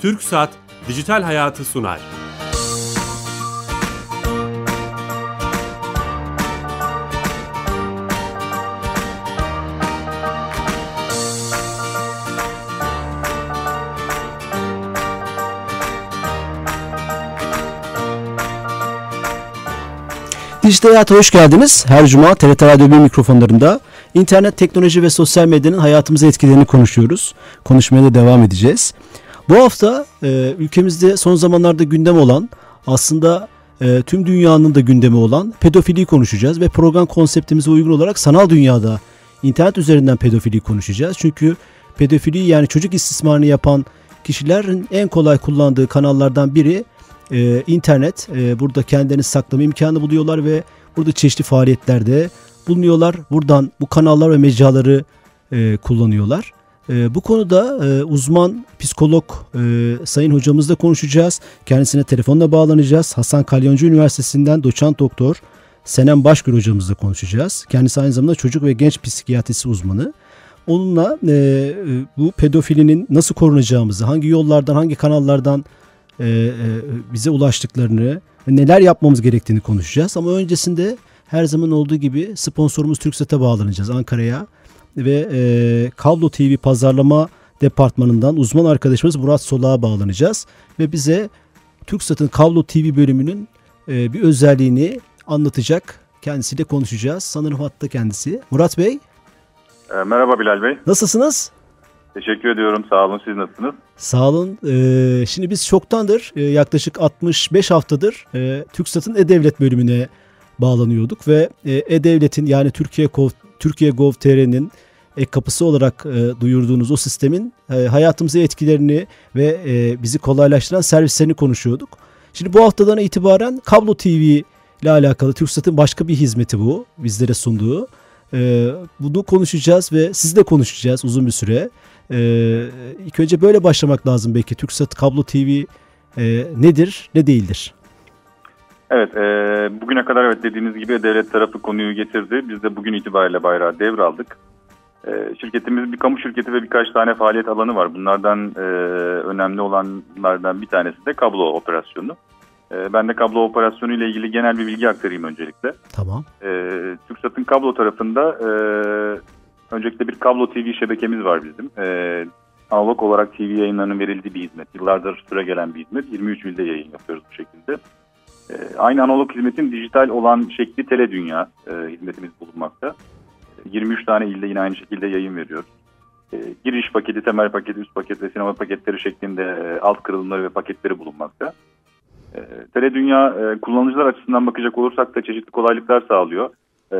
Türk Saat Dijital Hayatı sunar. Dijital Hayat'a hoş geldiniz. Her cuma TRT Radyo 1 mikrofonlarında internet, teknoloji ve sosyal medyanın hayatımıza etkilerini konuşuyoruz. Konuşmaya da devam edeceğiz. Bu hafta e, ülkemizde son zamanlarda gündem olan aslında e, tüm dünyanın da gündemi olan pedofiliyi konuşacağız ve program konseptimize uygun olarak sanal dünyada internet üzerinden pedofiliyi konuşacağız. Çünkü pedofili yani çocuk istismarını yapan kişilerin en kolay kullandığı kanallardan biri e, internet. E, burada kendilerini saklama imkanı buluyorlar ve burada çeşitli faaliyetlerde bulunuyorlar. Buradan bu kanallar ve mecraları e, kullanıyorlar. E, bu konuda e, uzman psikolog e, sayın hocamızla konuşacağız. Kendisine telefonla bağlanacağız. Hasan Kalyoncu Üniversitesi'nden doçent doktor Senem Başgül hocamızla konuşacağız. Kendisi aynı zamanda çocuk ve genç psikiyatrisi uzmanı. Onunla e, bu pedofilinin nasıl korunacağımızı, hangi yollardan, hangi kanallardan bize ulaştıklarını, neler yapmamız gerektiğini konuşacağız. Ama öncesinde her zaman olduğu gibi sponsorumuz TürkSat'a bağlanacağız Ankara'ya ve e, Kablo TV pazarlama departmanından uzman arkadaşımız Murat Solak'a bağlanacağız ve bize TürkSat'ın Kablo TV bölümünün e, bir özelliğini anlatacak. Kendisiyle konuşacağız. Sanırım hatta kendisi. Murat Bey. E, merhaba Bilal Bey. Nasılsınız? Teşekkür ediyorum. Sağ olun. Siz nasılsınız? Sağ olun. Ee, şimdi biz çoktandır e, yaklaşık 65 haftadır e, TürkSat'ın E-Devlet bölümüne bağlanıyorduk ve e, E-Devlet'in yani Türkiye Türkiye Gov.tr'nin ek kapısı olarak e, duyurduğunuz o sistemin e, hayatımıza etkilerini ve e, bizi kolaylaştıran servislerini konuşuyorduk. Şimdi bu haftadan itibaren Kablo TV ile alakalı TürkSat'ın başka bir hizmeti bu bizlere sunduğu. E, bunu konuşacağız ve sizle konuşacağız uzun bir süre. E, ilk önce böyle başlamak lazım belki. TürkSat Kablo TV e, nedir, ne değildir? Evet, e, bugüne kadar evet dediğiniz gibi devlet tarafı konuyu getirdi. Biz de bugün itibariyle bayrağı devraldık. E, şirketimiz bir kamu şirketi ve birkaç tane faaliyet alanı var. Bunlardan e, önemli olanlardan bir tanesi de kablo operasyonu. E, ben de kablo operasyonu ile ilgili genel bir bilgi aktarayım öncelikle. Tamam. E, TürkSat'ın kablo tarafında e, öncelikle bir kablo TV şebekemiz var bizim. E, analog olarak TV yayınlarının verildiği bir hizmet. Yıllardır süre gelen bir hizmet. 23 ilde yayın yapıyoruz bu şekilde. E, aynı analog hizmetin dijital olan şekli Tele Dünya e, hizmetimiz bulunmakta. 23 tane ilde yine aynı şekilde yayın veriyoruz. E, giriş paketi, temel paketi, üst paket ve sinema paketleri şeklinde e, alt kırılımları ve paketleri bulunmakta. E, Tele Dünya e, kullanıcılar açısından bakacak olursak da çeşitli kolaylıklar sağlıyor. E,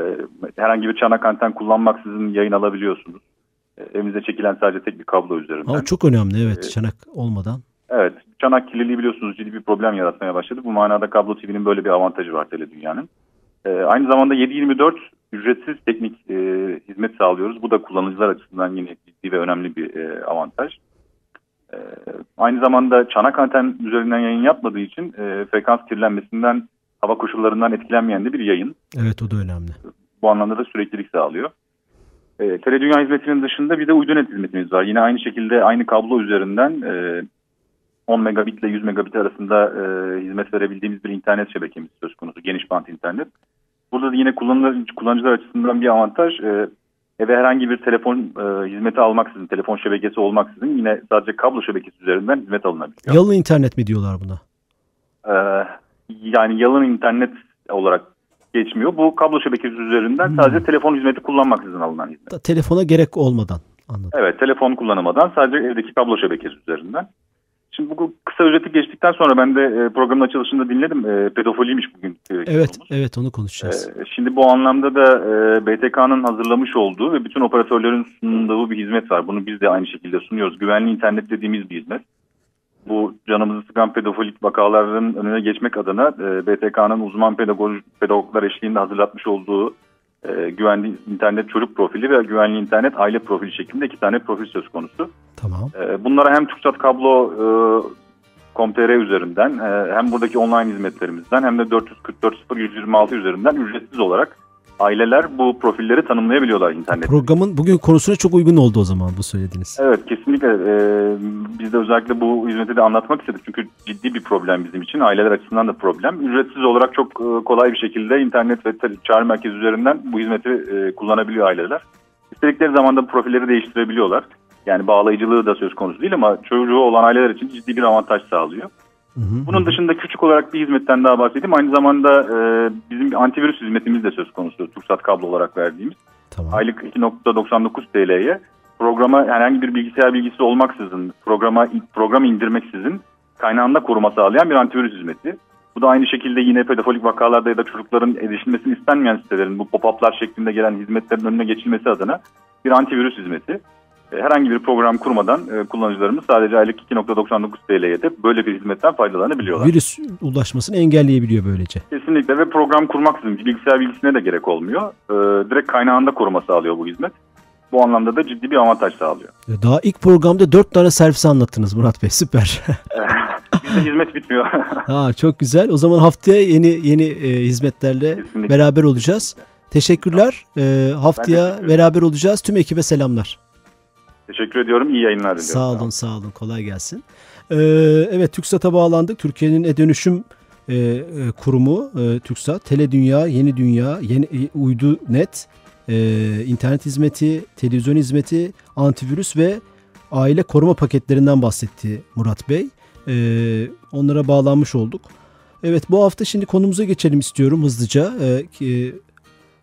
herhangi bir çanak anten kullanmaksızın yayın alabiliyorsunuz. E, evinize çekilen sadece tek bir kablo üzerinden. Ama çok önemli evet e, çanak olmadan. Evet. Çanak kirliliği biliyorsunuz ciddi bir problem yaratmaya başladı. Bu manada kablo TV'nin böyle bir avantajı var Tele Dünya'nın. E, aynı zamanda 7-24 ücretsiz teknik e, hizmet sağlıyoruz. Bu da kullanıcılar açısından yine ciddi ve önemli bir e, avantaj. E, aynı zamanda çanak anten üzerinden yayın yapmadığı için e, frekans kirlenmesinden, hava koşullarından etkilenmeyen de bir yayın. Evet o da önemli. Bu anlamda da süreklilik sağlıyor. E, Tele Dünya hizmetinin dışında bir de uydunet hizmetimiz var. Yine aynı şekilde aynı kablo üzerinden e, 10 megabit ile 100 megabit arasında e, hizmet verebildiğimiz bir internet şebekemiz söz konusu. Geniş bant internet. Burada da yine kullanıcılar, kullanıcılar açısından bir avantaj. E, eve herhangi bir telefon e, hizmeti almaksızın, telefon şebekesi olmaksızın yine sadece kablo şebekesi üzerinden hizmet alınabiliyor. Yalın internet mi diyorlar buna? E, yani yalın internet olarak geçmiyor. Bu kablo şebekesi üzerinden hmm. sadece telefon hizmeti kullanmaksızın alınan hizmet. Da, telefona gerek olmadan. Anladım. Evet, telefon kullanamadan sadece evdeki kablo şebekesi üzerinden. Şimdi bu kısa özeti geçtikten sonra ben de e, programın açılışında dinledim. E, pedofiliymiş bugün. E, evet, evet onu konuşacağız. Şimdi bu anlamda da BTK'nın hazırlamış olduğu ve bütün operatörlerin sunduğu bir hizmet var. Bunu biz de aynı şekilde sunuyoruz. Güvenli internet dediğimiz bir hizmet. Bu canımızı sıkan pedofilik vakaların önüne geçmek adına BTK'nın uzman pedagog, pedagoglar eşliğinde hazırlatmış olduğu e, güvenli internet çocuk profili ve güvenli internet aile profili şeklinde iki tane profil söz konusu. Tamam. E, bunlara hem TürkSat kablo e, Com.tr üzerinden e, hem buradaki online hizmetlerimizden hem de 444 0126 üzerinden ücretsiz olarak aileler bu profilleri tanımlayabiliyorlar internette. Programın bugün konusuna çok uygun oldu o zaman bu söylediğiniz. Evet kesinlikle. Ee, biz de özellikle bu hizmeti de anlatmak istedik. Çünkü ciddi bir problem bizim için. Aileler açısından da problem. Ücretsiz olarak çok e, kolay bir şekilde internet ve çağrı merkezi üzerinden bu hizmeti e, kullanabiliyor aileler. İstedikleri zaman da profilleri değiştirebiliyorlar. Yani bağlayıcılığı da söz konusu değil ama çocuğu olan aileler için ciddi bir avantaj sağlıyor. Hı hı. Bunun dışında küçük olarak bir hizmetten daha bahsedeyim. Aynı zamanda e, bizim bir antivirüs hizmetimiz de söz konusu. Tursat kablo olarak verdiğimiz. Tamam. Aylık 2.99 TL'ye programa herhangi bir bilgisayar bilgisi olmaksızın, programa program indirmeksizin kaynağında koruma sağlayan bir antivirüs hizmeti. Bu da aynı şekilde yine pedofilik vakalarda ya da çocukların erişilmesini istenmeyen sitelerin bu pop-up'lar şeklinde gelen hizmetlerin önüne geçilmesi adına bir antivirüs hizmeti. E, Herhangi bir program kurmadan e, kullanıcılarımız sadece aylık 2.99 TL'ye de böyle bir hizmetten faydalanabiliyorlar. Virüs ulaşmasını engelleyebiliyor böylece. Kesinlikle ve program kurmaksızın bilgisayar bilgisine de gerek olmuyor. E, direkt kaynağında koruma sağlıyor bu hizmet. Bu anlamda da ciddi bir avantaj sağlıyor. Daha ilk programda dört tane servisi anlattınız Murat Bey süper. Bizde hizmet bitmiyor. ha, çok güzel. O zaman haftaya yeni yeni e, hizmetlerle Kesinlikle. beraber olacağız. Teşekkürler. E, haftaya beraber olacağız. Tüm ekibe selamlar. Teşekkür ediyorum. İyi yayınlar diliyorum. Sağ olun, sağ olun. Kolay gelsin. Ee, evet, TÜKSAT'a bağlandık. Türkiye'nin e-dönüşüm e, e, kurumu e, TÜKSAT, Tele Dünya, Yeni Dünya, Yeni e, Uydu Net, e, internet hizmeti, televizyon hizmeti, antivirüs ve aile koruma paketlerinden bahsetti Murat Bey. E, onlara bağlanmış olduk. Evet, bu hafta şimdi konumuza geçelim istiyorum hızlıca. E, ki-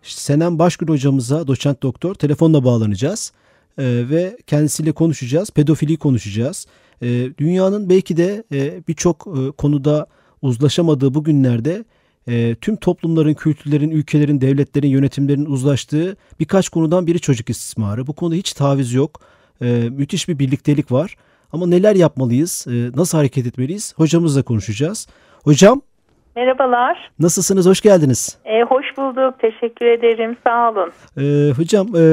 Senem Başgül hocamıza, doçent doktor, telefonla bağlanacağız. Ee, ve kendisiyle konuşacağız. Pedofili konuşacağız. Ee, dünyanın belki de e, birçok e, konuda uzlaşamadığı bu günlerde e, tüm toplumların, kültürlerin, ülkelerin, devletlerin, yönetimlerin uzlaştığı birkaç konudan biri çocuk istismarı. Bu konuda hiç taviz yok. Ee, müthiş bir birliktelik var. Ama neler yapmalıyız? Nasıl hareket etmeliyiz? Hocamızla konuşacağız. Hocam Merhabalar. nasılsınız? Hoş geldiniz. Ee, hoş bulduk. Teşekkür ederim. Sağ olun. Ee, hocam e,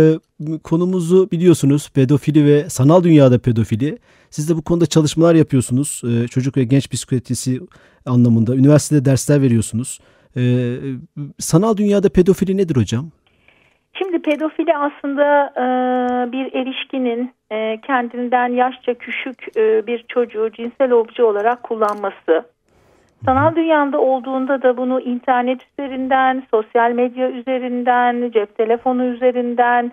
konumuzu biliyorsunuz pedofili ve sanal dünyada pedofili. Siz de bu konuda çalışmalar yapıyorsunuz. Ee, çocuk ve genç psikiyatrisi anlamında. Üniversitede dersler veriyorsunuz. Ee, sanal dünyada pedofili nedir hocam? Şimdi pedofili aslında e, bir erişkinin e, kendinden yaşça küçük e, bir çocuğu cinsel obje olarak kullanması. Sanal dünyada olduğunda da bunu internet üzerinden, sosyal medya üzerinden, cep telefonu üzerinden,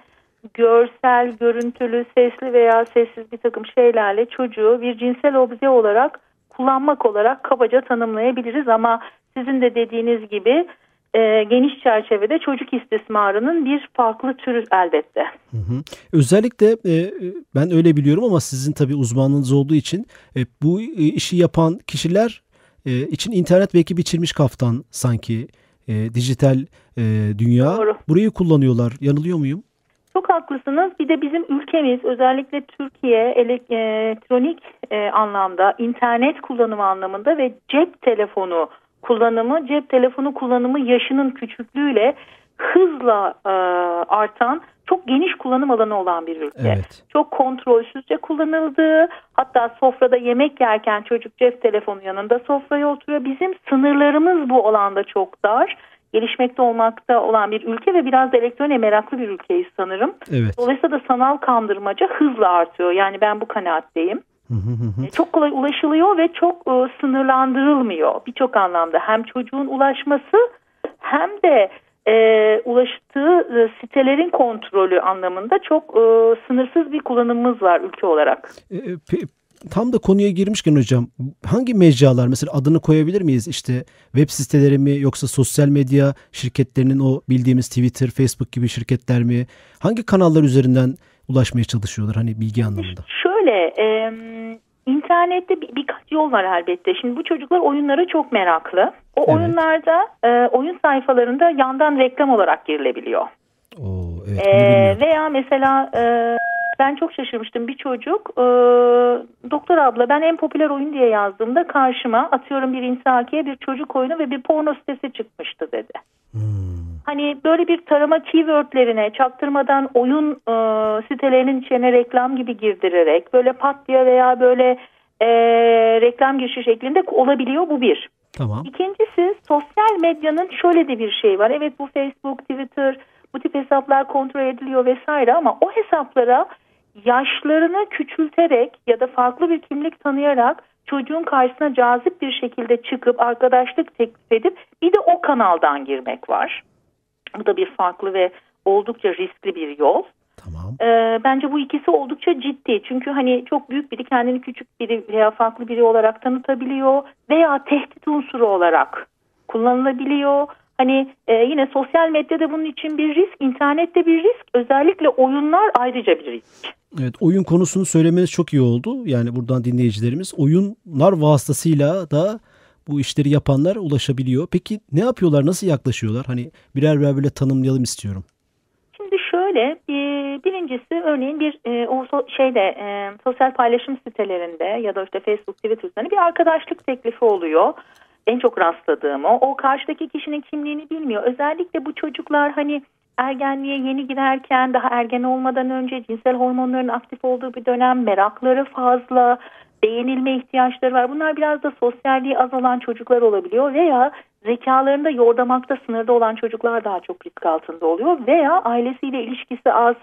görsel, görüntülü, sesli veya sessiz bir takım şeylerle çocuğu bir cinsel obje olarak kullanmak olarak kabaca tanımlayabiliriz ama sizin de dediğiniz gibi e, geniş çerçevede çocuk istismarının bir farklı türü elbette. Hı hı. Özellikle e, ben öyle biliyorum ama sizin tabii uzmanlığınız olduğu için e, bu e, işi yapan kişiler e, için internet belki biçilmiş kaftan sanki e, dijital e, dünya. Doğru. Burayı kullanıyorlar. Yanılıyor muyum? Çok haklısınız. Bir de bizim ülkemiz özellikle Türkiye e, elektronik e, anlamda, internet kullanımı anlamında ve cep telefonu kullanımı, cep telefonu kullanımı yaşının küçüklüğüyle hızla e, artan çok geniş kullanım alanı olan bir ülke. Evet. Çok kontrolsüzce kullanıldığı, hatta sofrada yemek yerken çocuk cep telefonu yanında sofraya oturuyor. Bizim sınırlarımız bu alanda çok dar. Gelişmekte olmakta olan bir ülke ve biraz da elektroniğe meraklı bir ülkeyiz sanırım. Evet. Dolayısıyla da sanal kandırmaca hızla artıyor. Yani ben bu kanaatteyim. E, Çok kolay ulaşılıyor ve çok e, sınırlandırılmıyor birçok anlamda. Hem çocuğun ulaşması hem de e, ulaştığı e, sitelerin kontrolü anlamında çok e, sınırsız bir kullanımımız var ülke olarak. E, e, Tam da konuya girmişken hocam hangi mecralar mesela adını koyabilir miyiz? İşte web siteleri mi yoksa sosyal medya şirketlerinin o bildiğimiz Twitter, Facebook gibi şirketler mi? Hangi kanallar üzerinden ulaşmaya çalışıyorlar hani bilgi anlamında? Şöyle e, internette bir, birkaç yol var elbette. Şimdi bu çocuklar oyunlara çok meraklı. O Evet. oyunlarda e, oyun sayfalarında yandan reklam olarak girilebiliyor. Oo, evet E, veya mesela e, ben çok şaşırmıştım bir çocuk e, doktor abla ben en popüler oyun diye yazdığımda karşıma atıyorum bir insakiye bir çocuk oyunu ve bir porno sitesi çıkmıştı dedi. Hmm. Hani böyle bir tarama keywordlerine çaktırmadan oyun e, sitelerinin içine reklam gibi girdirerek böyle pat diye veya böyle e, reklam girişi şeklinde olabiliyor bu bir. Tamam. İkincisi sosyal medyanın şöyle de bir şey var. Evet bu Facebook, Twitter, Bu tip hesaplar kontrol ediliyor vesaire ama o hesaplara yaşlarını küçülterek ya da farklı bir kimlik tanıyarak çocuğun karşısına cazip bir şekilde çıkıp arkadaşlık teklif edip bir de o kanaldan girmek var. Bu da bir farklı ve oldukça riskli bir yol. Tamam. Ee, bence bu ikisi oldukça ciddi. Çünkü hani çok büyük biri kendini küçük biri veya farklı biri olarak tanıtabiliyor veya tehdit unsuru olarak kullanılabiliyor. Hani e, yine sosyal medyada bunun için bir risk, internette bir risk, özellikle oyunlar ayrıca bir risk. Evet oyun konusunu söylemeniz çok iyi oldu. Yani buradan dinleyicilerimiz oyunlar vasıtasıyla da bu işleri yapanlar ulaşabiliyor. Peki ne yapıyorlar? Nasıl yaklaşıyorlar? Hani birer birer böyle tanımlayalım istiyorum. Şimdi şöyle bir, birincisi örneğin bir e, şeyde e, sosyal paylaşım sitelerinde ya da işte Facebook, Twitter üzerinde bir arkadaşlık teklifi oluyor. En çok rastladığım o. O karşıdaki kişinin kimliğini bilmiyor. Özellikle bu çocuklar hani ergenliğe yeni girerken daha ergen olmadan önce cinsel hormonların aktif olduğu bir dönem merakları fazla beğenilme ihtiyaçları var. Bunlar biraz da sosyalliği az olan çocuklar olabiliyor veya zekalarında yordamakta sınırda olan çocuklar daha çok risk altında oluyor veya ailesiyle ilişkisi az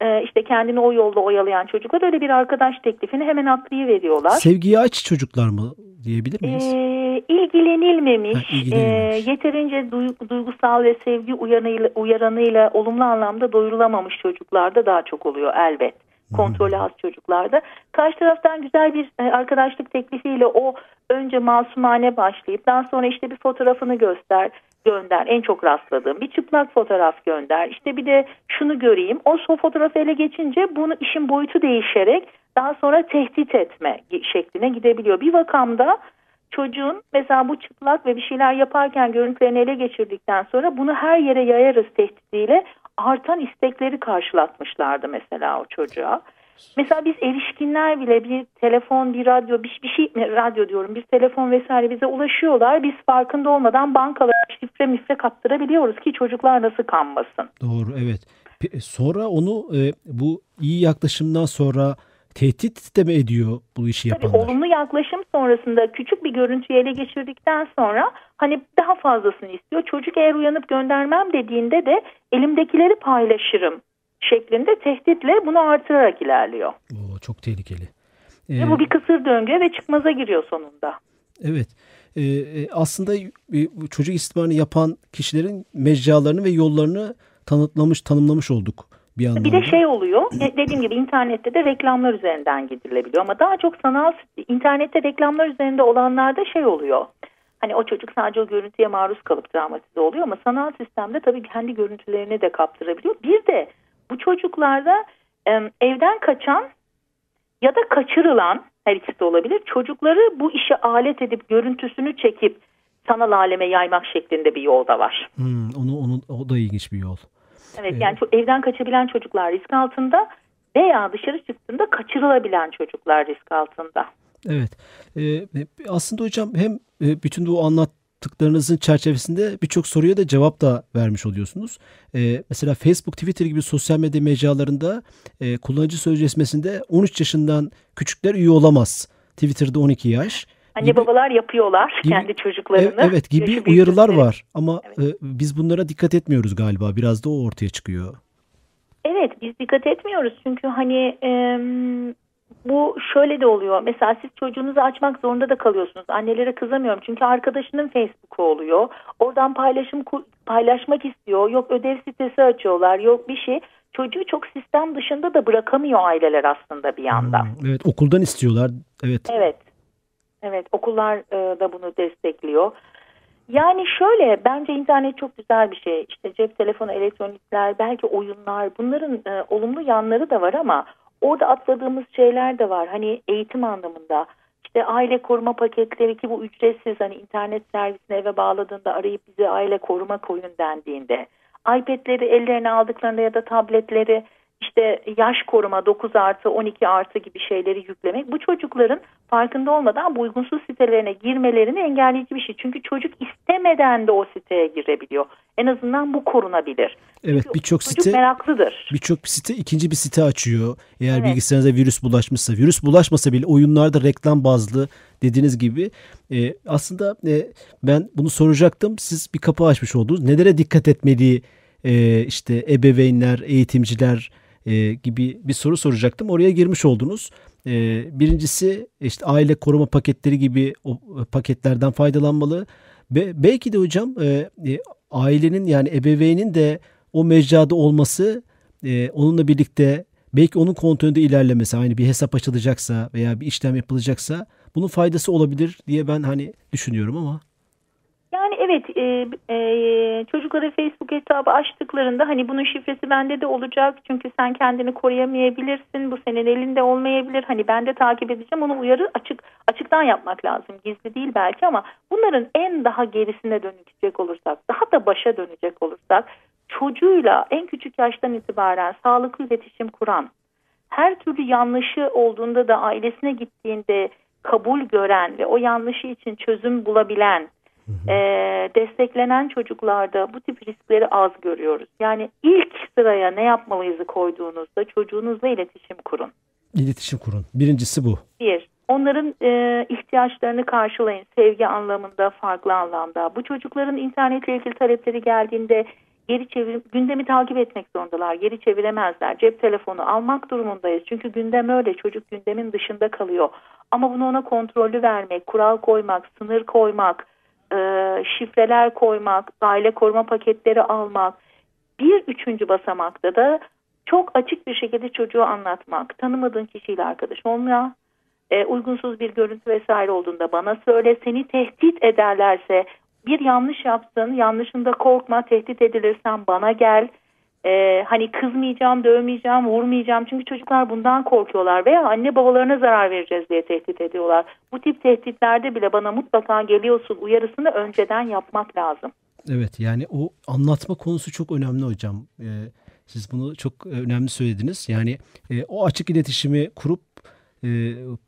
e, işte kendini o yolda oyalayan çocuklar öyle bir arkadaş teklifini hemen atlayıveriyorlar. Sevgiye aç çocuklar mı diyebilir miyiz? Ee, ilgilenilmemiş, Ha, ilgilenilmemiş. e, yeterince duy- duygusal ve sevgi uyanıyla, uyaranıyla olumlu anlamda doyurulamamış çocuklarda daha çok oluyor elbet. Kontrolü az çocuklarda. Karşı taraftan güzel bir e, arkadaşlık teklifiyle o önce masumane başlayıp daha sonra işte bir fotoğrafını göster gönder en çok rastladığım bir çıplak fotoğraf gönder işte bir de şunu göreyim o so fotoğrafı ele geçince bunu işin boyutu değişerek daha sonra tehdit etme şekline gidebiliyor. Bir vakamda çocuğun mesela bu çıplak ve bir şeyler yaparken görüntülerini ele geçirdikten sonra bunu her yere yayarız tehdidiyle artan istekleri karşılatmışlardı mesela o çocuğa. Mesela biz erişkinler bile bir telefon, bir radyo, bir, bir şey, radyo diyorum, bir telefon vesaire bize ulaşıyorlar. Biz farkında olmadan bankalara şifre mifre kaptırabiliyoruz ki çocuklar nasıl kanmasın. Doğru evet. Sonra onu e, bu iyi yaklaşımdan sonra tehdit de mi ediyor bu işi Tabii yapanlar? olumlu yaklaşım sonrasında küçük bir görüntüyü ele geçirdikten sonra hani daha fazlasını istiyor. Çocuk eğer uyanıp göndermem dediğinde de elimdekileri paylaşırım şeklinde tehditle bunu artırarak ilerliyor. Oo, çok tehlikeli. Ve Ee, bu bir kısır döngü ve çıkmaza giriyor sonunda. Evet. Ee, e, aslında e, çocuk istismarını yapan kişilerin mecralarını ve yollarını tanıtlamış, tanımlamış olduk bir anlamda. Bir de şey oluyor e, dediğim gibi internette de reklamlar üzerinden gidilebiliyor ama daha çok sanal internette reklamlar üzerinde olanlarda şey oluyor. Hani o çocuk sadece o görüntüye maruz kalıp travmatize oluyor ama sanal sistemde tabii kendi görüntülerini de kaptırabiliyor. Bir de bu çocuklarda evden kaçan ya da kaçırılan her ikisi de olabilir. Çocukları bu işe alet edip görüntüsünü çekip sanal aleme yaymak şeklinde bir yol da var. Hmm, onu, onu, o da ilginç bir yol. Evet yani ço- evden kaçabilen çocuklar risk altında veya dışarı çıktığında kaçırılabilen çocuklar risk altında. Evet. Ee, aslında hocam hem e, bütün bu anlattıklarınızın çerçevesinde birçok soruya da cevap da vermiş oluyorsunuz. Ee, mesela Facebook, Twitter gibi sosyal medya mecralarında e, kullanıcı sözleşmesinde 13 yaşından küçükler üye olamaz. Twitter'da 12 yaş. Anne gibi- babalar yapıyorlar gibi- kendi çocuklarını. E- evet gibi Yaşı uyarılar var ama e, biz bunlara dikkat etmiyoruz galiba. Biraz da o ortaya çıkıyor. Evet biz dikkat etmiyoruz çünkü hani e, bu şöyle de oluyor. Mesela siz çocuğunuzu açmak zorunda da kalıyorsunuz. Annelere kızamıyorum çünkü arkadaşının Facebook'u oluyor. Oradan paylaşım paylaşmak istiyor. Yok ödev sitesi açıyorlar. Yok bir şey. Çocuğu çok sistem dışında da bırakamıyor aileler aslında bir yandan. Hmm, evet okuldan istiyorlar. Evet. Evet. Evet okullar e, da bunu destekliyor. Yani şöyle bence internet çok güzel bir şey. İşte cep telefonu, elektronikler, belki oyunlar bunların e, olumlu yanları da var ama orada atladığımız şeyler de var. Hani eğitim anlamında işte aile koruma paketleri ki bu ücretsiz hani internet servisine eve bağladığında arayıp bize aile koruma koyun dendiğinde iPad'leri ellerine aldıklarında ya da tabletleri işte yaş koruma 9 artı 12 artı gibi şeyleri yüklemek bu çocukların farkında olmadan bu uygunsuz sitelerine girmelerini engelleyici bir şey. Çünkü çocuk istemeden de o siteye girebiliyor. En azından bu korunabilir. Evet birçok çocuk site meraklıdır. birçok site ikinci bir site açıyor. Eğer Evet. bilgisayarınıza virüs bulaşmışsa, virüs bulaşmasa bile oyunlarda reklam bazlı dediğiniz gibi e, aslında e, ben bunu soracaktım. Siz bir kapı açmış oldunuz. Nelere dikkat etmeli e, işte ebeveynler, eğitimciler e, gibi bir soru soracaktım. Oraya girmiş oldunuz. E, birincisi işte aile koruma paketleri gibi o paketlerden faydalanmalı. Be, belki de hocam e, e, ailenin yani ebeveynin de o mecrada olması e, onunla birlikte belki onun kontrolünde ilerlemesi aynı bir hesap açılacaksa veya bir işlem yapılacaksa bunun faydası olabilir diye ben hani düşünüyorum ama. Evet e, e, çocuklara Facebook hesabı açtıklarında hani bunun şifresi bende de olacak çünkü sen kendini koruyamayabilirsin bu senin elinde olmayabilir. Hani ben de takip edeceğim onu uyarı açık açıktan yapmak lazım. Gizli değil belki ama bunların en daha gerisine dönecek olursak daha da başa dönecek olursak çocuğuyla en küçük yaştan itibaren sağlıklı iletişim kuran her türlü yanlışı olduğunda da ailesine gittiğinde kabul gören ve o yanlışı için çözüm bulabilen e, desteklenen çocuklarda bu tip riskleri az görüyoruz. Yani ilk sıraya ne yapmalıyızı koyduğunuzda çocuğunuzla iletişim kurun. İletişim kurun. Birincisi bu. Bir, onların e, ihtiyaçlarını karşılayın. Sevgi anlamında, farklı anlamda. Bu çocukların internetle ilgili talepleri geldiğinde geri çevir gündemi takip etmek zorundalar. Geri çeviremezler. Cep telefonu almak durumundayız. Çünkü gündem öyle. Çocuk gündemin dışında kalıyor. Ama bunu ona kontrollü vermek, kural koymak, sınır koymak, e, şifreler koymak, aile koruma paketleri almak. Bir üçüncü basamakta da çok açık bir şekilde çocuğu anlatmak. Tanımadığın kişiyle arkadaş olma. E, uygunsuz bir görüntü vesaire olduğunda bana söyle. Seni tehdit ederlerse bir yanlış yaptın, yanlışında korkma, tehdit edilirsen bana gel. Ee, hani kızmayacağım, dövmeyeceğim, vurmayacağım. Çünkü çocuklar bundan korkuyorlar veya anne babalarına zarar vereceğiz diye tehdit ediyorlar. Bu tip tehditlerde bile bana mutlaka geliyorsun uyarısını önceden yapmak lazım. Evet yani o anlatma konusu çok önemli hocam. Ee, siz bunu çok önemli söylediniz. Yani e, o açık iletişimi kurup e,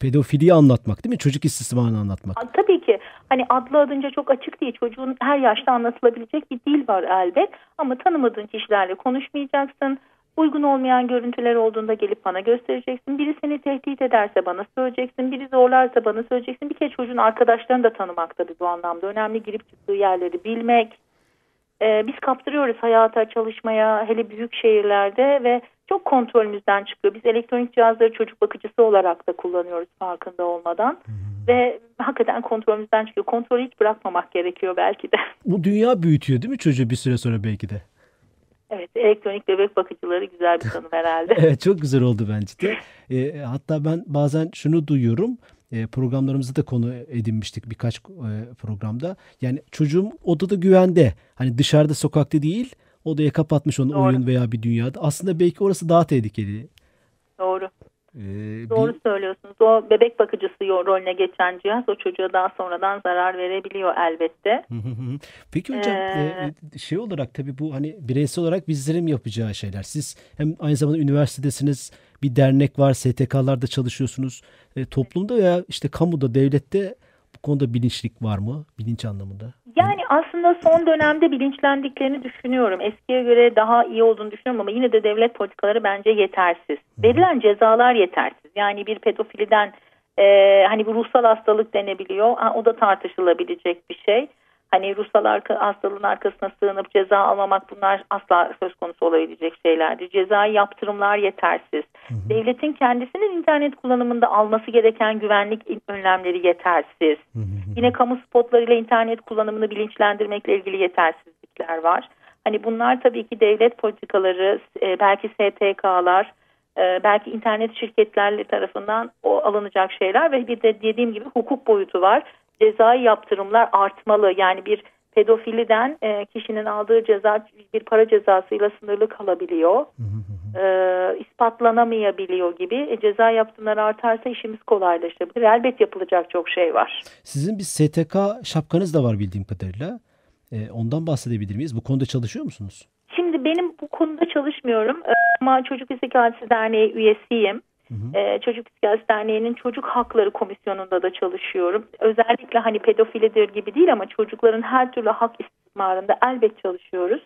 pedofiliyi anlatmak değil mi? Çocuk istismarını anlatmak. Tabii ki. Hani adlı adınca çok açık değil. Çocuğun her yaşta anlatılabilecek bir dil var elbet. Ama tanımadığın kişilerle konuşmayacaksın. Uygun olmayan görüntüler olduğunda gelip bana göstereceksin. Biri seni tehdit ederse bana söyleyeceksin. Biri zorlarsa bana söyleyeceksin. Bir kez çocuğun arkadaşlarını da tanımak tabii bu anlamda. Önemli girip çıktığı yerleri bilmek. Ee, biz kaptırıyoruz hayata, çalışmaya, hele büyük şehirlerde ve çok kontrolümüzden çıkıyor. Biz elektronik cihazları çocuk bakıcısı olarak da kullanıyoruz farkında olmadan. Hmm. Ve hakikaten kontrolümüzden çıkıyor. Kontrolü hiç bırakmamak gerekiyor belki de. Bu dünya büyütüyor değil mi çocuğu bir süre sonra belki de? Evet elektronik bebek bakıcıları güzel bir tanım herhalde. evet çok güzel oldu bence de. E, hatta ben bazen şunu duyuyorum. E, programlarımızda da konu edinmiştik birkaç e, programda. Yani çocuğum odada güvende. Hani dışarıda sokakta değil odaya kapatmış onu Doğru. oyun veya bir dünyada. Aslında belki orası daha tehlikeli. Doğru. Ee, Doğru bir... söylüyorsunuz. O bebek bakıcısı rolüne geçen cihaz o çocuğa daha sonradan zarar verebiliyor elbette. Peki hocam ee... e, şey olarak tabii bu hani bireysel olarak bizlerin yapacağı şeyler. Siz hem aynı zamanda üniversitedesiniz, bir dernek var, STK'larda çalışıyorsunuz. E, toplumda veya işte kamuda, devlette konuda bilinçlik var mı? Bilinç anlamında. Yani aslında son dönemde bilinçlendiklerini düşünüyorum. Eskiye göre daha iyi olduğunu düşünüyorum ama yine de devlet politikaları bence yetersiz. Verilen cezalar yetersiz. Yani bir pedofiliden e, hani bu ruhsal hastalık denebiliyor. Ha, o da tartışılabilecek bir şey hani ruhsal arka, hastalığın arkasına sığınıp ceza almamak bunlar asla söz konusu olabilecek şeylerdir. Cezai yaptırımlar yetersiz. Hı hı. Devletin kendisinin internet kullanımında alması gereken güvenlik önlemleri yetersiz. Hı hı. Yine kamu spotlarıyla internet kullanımını bilinçlendirmekle ilgili yetersizlikler var. Hani bunlar tabii ki devlet politikaları, e, belki STK'lar, e, belki internet şirketlerle tarafından o alınacak şeyler ve bir de dediğim gibi hukuk boyutu var cezai yaptırımlar artmalı. Yani bir pedofiliden e, kişinin aldığı ceza bir para cezasıyla sınırlı kalabiliyor. e, ispatlanamayabiliyor gibi. E, ceza yaptırımları artarsa işimiz kolaylaşabilir. Elbet yapılacak çok şey var. Sizin bir STK şapkanız da var bildiğim kadarıyla. E, ondan bahsedebilir miyiz? Bu konuda çalışıyor musunuz? Şimdi benim bu konuda çalışmıyorum e, ama Çocuk İstikrarcısı Derneği üyesiyim. Hı. Ee, Çocuk Psikiyatrisi Derneği'nin Çocuk Hakları Komisyonu'nda da çalışıyorum. Özellikle hani pedofilidir gibi değil ama çocukların her türlü hak istismarında elbet çalışıyoruz.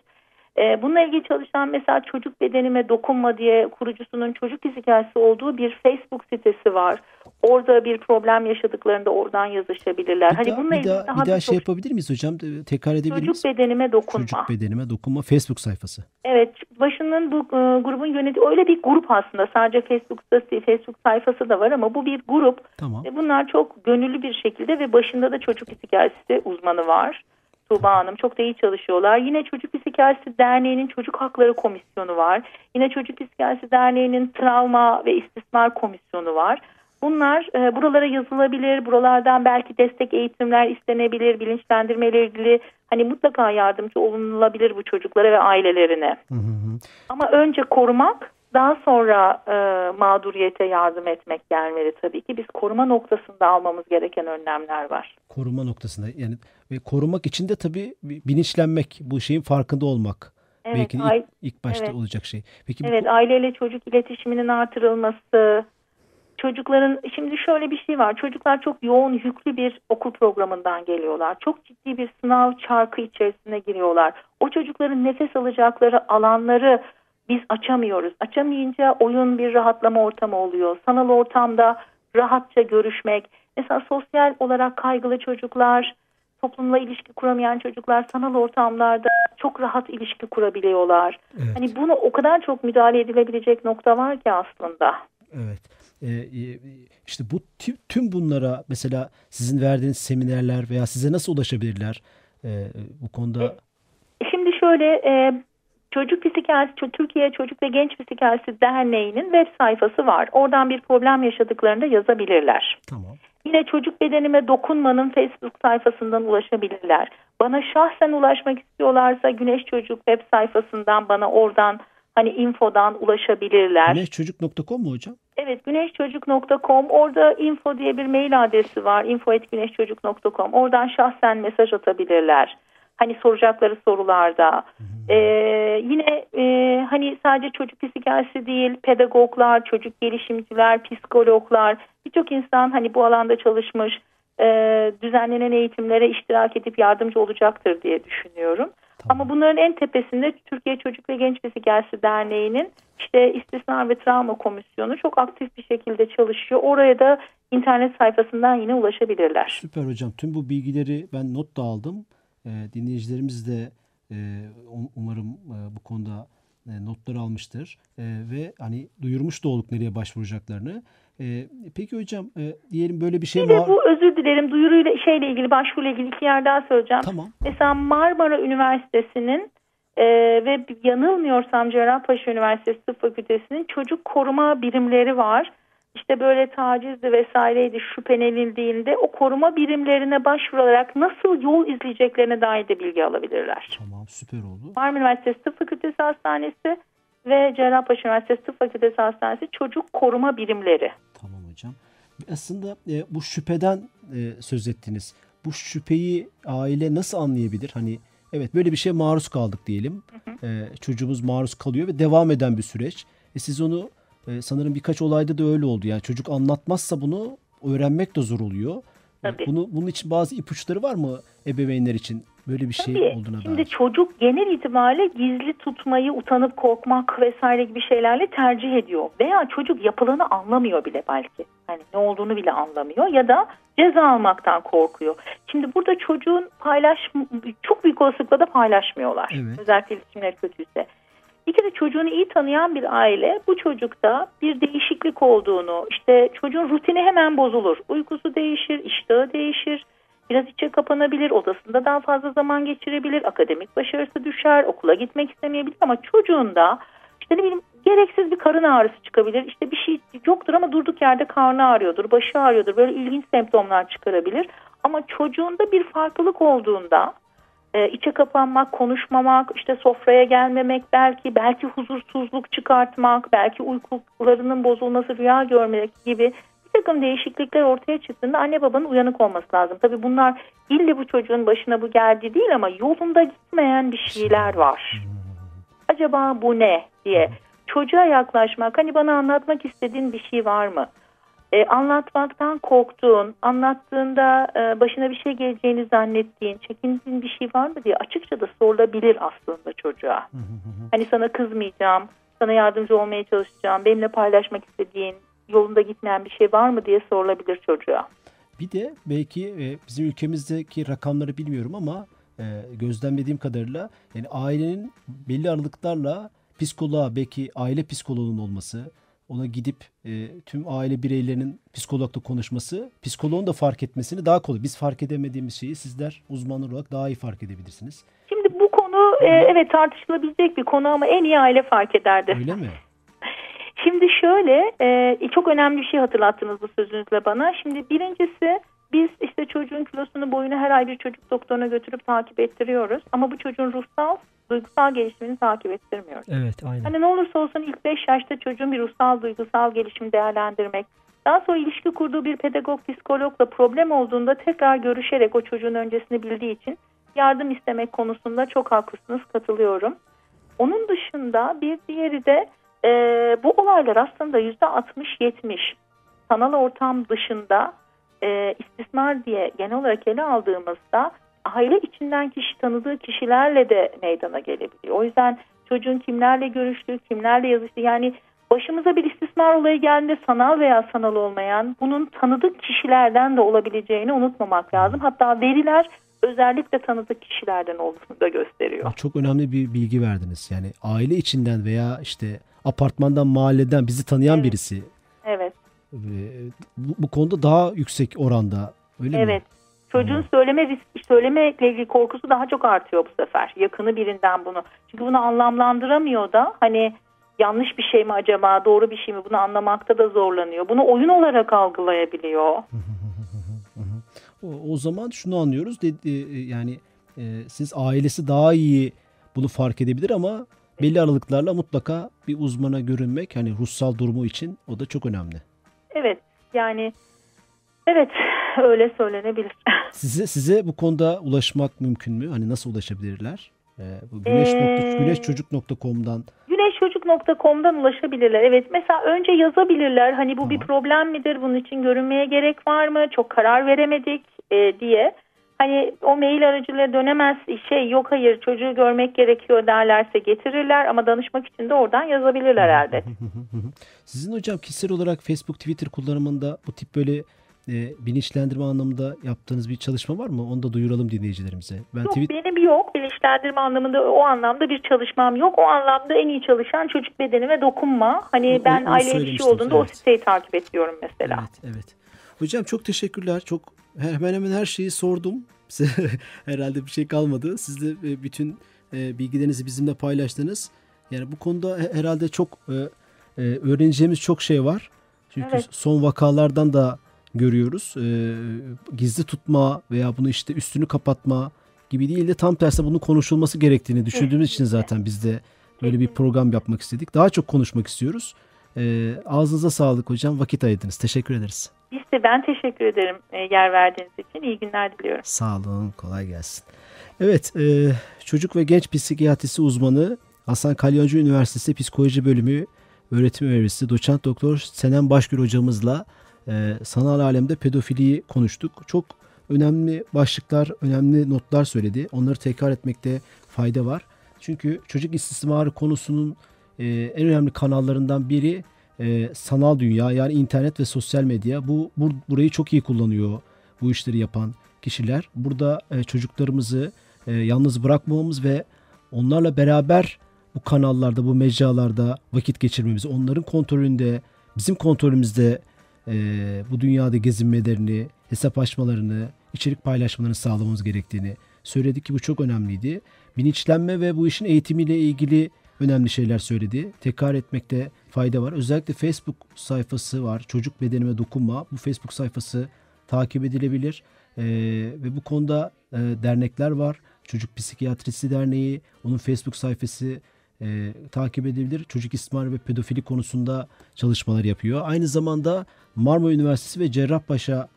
Ee, bununla ilgili çalışan mesela Çocuk Bedenime Dokunma diye kurucusunun çocuk psikiyatrisi olduğu bir Facebook sitesi var. Orada bir problem yaşadıklarında oradan yazışabilirler. Bir hani daha, bununla bir ilgili daha, daha bir daha da şey çok- yapabilir miyiz hocam? Ee, Tekrar edebilir çocuk miyiz? bedenime dokunma. Çocuk bedenime dokunma Facebook sayfası. Evet, başının bu e, grubun yönetici öyle bir grup aslında. Sadece Facebook'ta Facebook sayfası da var ama bu bir grup. Tamam. E, bunlar çok gönüllü bir şekilde ve başında da çocuk psikiyatrisi uzmanı var. Tuğba Hanım çok da iyi çalışıyorlar. Yine Çocuk Psikiyatrisi Derneği'nin Çocuk Hakları Komisyonu var. Yine Çocuk Psikiyatrisi Derneği'nin Travma ve İstismar Komisyonu var. Bunlar e, buralara yazılabilir. Buralardan belki destek eğitimler istenebilir. Bilinçlendirme ile ilgili hani mutlaka yardımcı olunulabilir bu çocuklara ve ailelerine. Hı hı. Ama önce korumak daha sonra e, mağduriyete yardım etmek gelmeli tabii ki. Biz koruma noktasında almamız gereken önlemler var. Koruma noktasında yani ve korumak için de tabii bi- bilinçlenmek, bu şeyin farkında olmak. Evet, Belki ilk, ilk başta evet. olacak şey. Peki bu Evet aileyle çocuk iletişiminin artırılması, çocukların şimdi şöyle bir şey var. Çocuklar çok yoğun yüklü bir okul programından geliyorlar. Çok ciddi bir sınav çarkı içerisine giriyorlar. O çocukların nefes alacakları alanları biz açamıyoruz. Açamayınca oyun bir rahatlama ortamı oluyor. Sanal ortamda rahatça görüşmek. Mesela sosyal olarak kaygılı çocuklar, toplumla ilişki kuramayan çocuklar sanal ortamlarda çok rahat ilişki kurabiliyorlar. Evet. Hani bunu o kadar çok müdahale edilebilecek nokta var ki aslında. Evet. Ee, e, işte bu tü- tüm bunlara mesela sizin verdiğiniz seminerler veya size nasıl ulaşabilirler Ee, bu konuda? Şimdi şöyle e, Çocuk Psikiyatrisi, Türkiye Çocuk ve Genç Psikiyatrisi Derneği'nin web sayfası var. Oradan bir problem yaşadıklarında yazabilirler. Tamam. Yine Çocuk Bedenime Dokunma'nın Facebook sayfasından ulaşabilirler. Bana şahsen ulaşmak istiyorlarsa Güneş Çocuk web sayfasından bana oradan hani infodan ulaşabilirler. Güneşçocuk.com mu hocam? Evet güneşçocuk.com orada info diye bir mail adresi var. info.güneşçocuk.com oradan şahsen mesaj atabilirler. Hani soracakları sorularda. Ee, yine e, hani sadece çocuk psikiyatrisi değil pedagoglar, çocuk gelişimciler, psikologlar birçok insan hani bu alanda çalışmış e, düzenlenen eğitimlere iştirak edip yardımcı olacaktır diye düşünüyorum. Ama bunların en tepesinde Türkiye Çocuk ve Genç Psikiyatrisi Derneği'nin işte istismar ve travma komisyonu çok aktif bir şekilde çalışıyor. Oraya da internet sayfasından yine ulaşabilirler. Süper hocam. Tüm bu bilgileri ben not da aldım. Ee, dinleyicilerimiz de e, um- umarım e, bu konuda e, notlar almıştır E, ve hani duyurmuş da olduk nereye başvuracaklarını. E, peki hocam e, diyelim böyle bir şey var. bu özür dilerim duyuruyla şeyle ilgili başvuruyla ilgili iki yer daha söyleyeceğim. Tamam. Mesela Marmara Üniversitesi'nin e, ve yanılmıyorsam Cerrahpaşa Üniversitesi Tıp Fakültesi'nin çocuk koruma birimleri var. İşte böyle tacizdi vesaireydi şüphelenildiğinde o koruma birimlerine başvurarak nasıl yol izleyeceklerine dair de bilgi alabilirler. Tamam süper oldu. Marmara Üniversitesi Tıp Fakültesi Hastanesi ve Cerrahpaşa Üniversitesi Tıp Fakültesi Hastanesi çocuk koruma birimleri. Tamam hocam. Aslında e, bu şüpheden e, söz ettiniz. Bu şüpheyi aile nasıl anlayabilir? Hani evet böyle bir şeye maruz kaldık diyelim. E, çocuğumuz maruz kalıyor ve devam eden bir süreç. E, siz onu e, sanırım birkaç olayda da öyle oldu. Yani çocuk anlatmazsa bunu öğrenmek de zor oluyor. E, Tabii. Bunu bunun için bazı ipuçları var mı ebeveynler için? Böyle bir şey Tabii. olduğuna Şimdi dair. çocuk genel itibariyle gizli tutmayı, utanıp korkmak vesaire gibi şeylerle tercih ediyor. Veya çocuk yapılanı anlamıyor bile belki. Hani ne olduğunu bile anlamıyor ya da ceza almaktan korkuyor. Şimdi burada çocuğun paylaş çok büyük olasılıkla da paylaşmıyorlar. Evet. Özellikle iletişimleri kötüyse. Bir kere çocuğunu iyi tanıyan bir aile bu çocukta bir değişiklik olduğunu, işte çocuğun rutini hemen bozulur. Uykusu değişir, iştahı değişir, biraz içe kapanabilir, odasında daha fazla zaman geçirebilir, akademik başarısı düşer, okula gitmek istemeyebilir ama çocuğunda işte ne bileyim gereksiz bir karın ağrısı çıkabilir. İşte bir şey yoktur ama durduk yerde karnı ağrıyordur, başı ağrıyordur. Böyle ilginç semptomlar çıkarabilir. Ama çocuğunda bir farklılık olduğunda e, içe kapanmak, konuşmamak, işte sofraya gelmemek belki, belki huzursuzluk çıkartmak, belki uykularının bozulması, rüya görmek gibi bir takım değişiklikler ortaya çıktığında anne babanın uyanık olması lazım. Tabii bunlar ille bu çocuğun başına bu geldi değil ama yolunda gitmeyen bir şeyler var. Acaba bu ne diye çocuğa yaklaşmak, hani bana anlatmak istediğin bir şey var mı? E, anlatmaktan korktuğun, anlattığında e, başına bir şey geleceğini zannettiğin, çekindiğin bir şey var mı diye açıkça da sorulabilir aslında çocuğa. Hani sana kızmayacağım, sana yardımcı olmaya çalışacağım, benimle paylaşmak istediğin yolunda gitmeyen bir şey var mı diye sorulabilir çocuğa. Bir de belki e, bizim ülkemizdeki rakamları bilmiyorum ama e, gözlemlediğim kadarıyla yani ailenin belli aralıklarla psikoloğa belki aile psikoloğunun olması, ona gidip e, tüm aile bireylerinin psikologla konuşması, psikoloğun da fark etmesini daha kolay. Biz fark edemediğimiz şeyi sizler uzmanlar olarak daha iyi fark edebilirsiniz. Şimdi bu konu e, evet tartışılabilecek bir konu ama en iyi aile fark ederdi. Öyle mi? Şimdi şöyle e, çok önemli bir şey hatırlattınız bu sözünüzle bana. Şimdi birincisi biz işte çocuğun kilosunu boyunu her ay bir çocuk doktoruna götürüp takip ettiriyoruz. Ama bu çocuğun ruhsal, duygusal gelişimini takip ettirmiyoruz. Evet aynen. Hani ne olursa olsun ilk 5 yaşta çocuğun bir ruhsal, duygusal gelişimi değerlendirmek. Daha sonra ilişki kurduğu bir pedagog, psikologla problem olduğunda tekrar görüşerek o çocuğun öncesini bildiği için yardım istemek konusunda çok haklısınız, katılıyorum. Onun dışında bir diğeri de e, bu olaylar aslında %60-70 sanal ortam dışında e, istismar diye genel olarak ele aldığımızda aile içinden kişi tanıdığı kişilerle de meydana gelebiliyor. O yüzden çocuğun kimlerle görüştüğü, kimlerle yazıştığı yani başımıza bir istismar olayı geldiğinde sanal veya sanal olmayan bunun tanıdık kişilerden de olabileceğini unutmamak lazım. Hatta veriler özellikle tanıdık kişilerden olduğunu da gösteriyor. Çok önemli bir bilgi verdiniz. Yani aile içinden veya işte apartmandan, mahalleden bizi tanıyan Evet. birisi. Evet. Bu, bu konuda daha yüksek oranda. Öyle mi? Evet. Çocuğun söyleme söylemekle ilgili korkusu daha çok artıyor bu sefer. Yakını birinden bunu. Çünkü bunu anlamlandıramıyor da hani yanlış bir şey mi acaba, doğru bir şey mi bunu anlamakta da zorlanıyor. Bunu oyun olarak algılayabiliyor. O, o zaman şunu anlıyoruz. De, e, yani e, siz ailesi daha iyi bunu fark edebilir ama belli aralıklarla mutlaka bir uzmana görünmek hani ruhsal durumu için o da çok önemli. Evet yani evet öyle söylenebilir. Size size bu konuda ulaşmak mümkün mü? Hani nasıl ulaşabilirler? Ee, bu güneş Ee, güneşçocuk.com'dan Güneşçocuk.com'dan ulaşabilirler. Evet mesela önce yazabilirler. Hani bu bir Tamam. problem midir? Bunun için görünmeye gerek var mı? Çok karar veremedik e, diye. Hani o mail aracılığıyla dönemez şey yok hayır çocuğu görmek gerekiyor derlerse getirirler ama danışmak için de oradan yazabilirler herhalde. Sizin hocam kişisel olarak Facebook, Twitter kullanımında bu tip böyle e, bilinçlendirme anlamında yaptığınız bir çalışma var mı? Onu da duyuralım dinleyicilerimize. Ben Yok tweet benim yok bilinçlendirme anlamında o anlamda bir çalışmam yok. O anlamda en iyi çalışan çocuk bedeni ve dokunma. Hani O- ben onu aile ilişki olduğunda o evet. siteyi takip ediyorum mesela. Evet, evet. Hocam çok teşekkürler. Çok hemen hemen her şeyi sordum. Herhalde bir şey kalmadı. Siz de e, bütün e, bilgilerinizi bizimle paylaştınız. Yani bu konuda he- herhalde çok e, öğreneceğimiz çok şey var. Çünkü Evet. son vakalardan da görüyoruz. Gizli tutma veya bunu işte üstünü kapatma gibi değil de tam tersi bunun konuşulması gerektiğini düşündüğümüz için zaten biz de böyle bir program yapmak istedik. Daha çok konuşmak istiyoruz. E, ağzınıza sağlık hocam. Vakit ayırdınız. Teşekkür ederiz. Biz de ben teşekkür ederim e, yer verdiğiniz için. İyi günler diliyorum. Sağ olun, kolay gelsin. Evet, e, çocuk ve genç psikiyatrisi uzmanı Hasan Kalyancı Üniversitesi Psikoloji Bölümü öğretim üyesi doçent doktor Senem Başgül hocamızla e, sanal alemde pedofiliyi konuştuk. Çok önemli başlıklar, önemli notlar söyledi. Onları tekrar etmekte fayda var. Çünkü çocuk istismarı konusunun e, en önemli kanallarından biri e, sanal dünya yani internet ve sosyal medya. Bu, bu burayı çok iyi kullanıyor bu işleri yapan kişiler. Burada e, çocuklarımızı e, yalnız bırakmamamız ve onlarla beraber bu kanallarda, bu mecralarda vakit geçirmemiz, onların kontrolünde, bizim kontrolümüzde e, bu dünyada gezinmelerini, hesap açmalarını, içerik paylaşmalarını sağlamamız gerektiğini söyledik ki bu çok önemliydi. Bilinçlenme ve bu işin eğitimiyle ilgili önemli şeyler söyledi. Tekrar etmekte fayda var. Özellikle Facebook sayfası var. Çocuk bedenime dokunma. Bu Facebook sayfası takip edilebilir. Ee, ve bu konuda e, dernekler var. Çocuk Psikiyatrisi Derneği, onun Facebook sayfası e, takip edilebilir. Çocuk istismar ve pedofili konusunda çalışmalar yapıyor. Aynı zamanda Marmara Üniversitesi ve Cerrahpaşa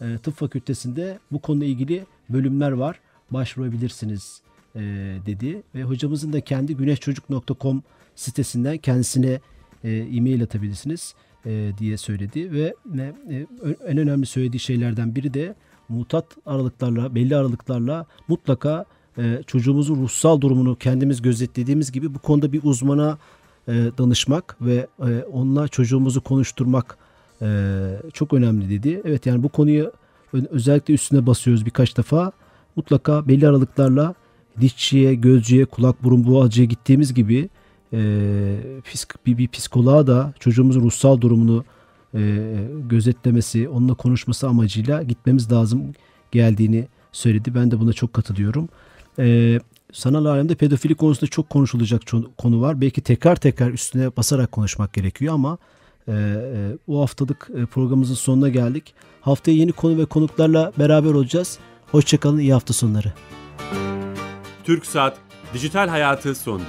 e, Tıp Fakültesi'nde bu konuyla ilgili bölümler var. Başvurabilirsiniz e, dedi. Ve hocamızın da kendi güneşçocuk.com sitesinden kendisine e, e-mail atabilirsiniz e, diye söyledi. Ve e, en önemli söylediği şeylerden biri de mutat aralıklarla, belli aralıklarla mutlaka e, çocuğumuzun ruhsal durumunu kendimiz gözetlediğimiz gibi bu konuda bir uzmana e, danışmak ve e, onunla çocuğumuzu konuşturmak e, çok önemli dedi. Evet yani bu konuyu özellikle üstüne basıyoruz birkaç defa. Mutlaka belli aralıklarla dişçiye, gözcüye, kulak burun boğazcıya gittiğimiz gibi e, bir, bir psikoloğa da çocuğumuzun ruhsal durumunu e, gözetlemesi, onunla konuşması amacıyla gitmemiz lazım geldiğini söyledi. Ben de buna çok katılıyorum. E, sanal alemde pedofili konusunda çok konuşulacak konu var. Belki tekrar tekrar üstüne basarak konuşmak gerekiyor ama e, e, bu haftalık e, programımızın sonuna geldik. Haftaya yeni konu ve konuklarla beraber olacağız. Hoşçakalın, iyi hafta sonları. Türk Saat Dijital Hayatı sondu.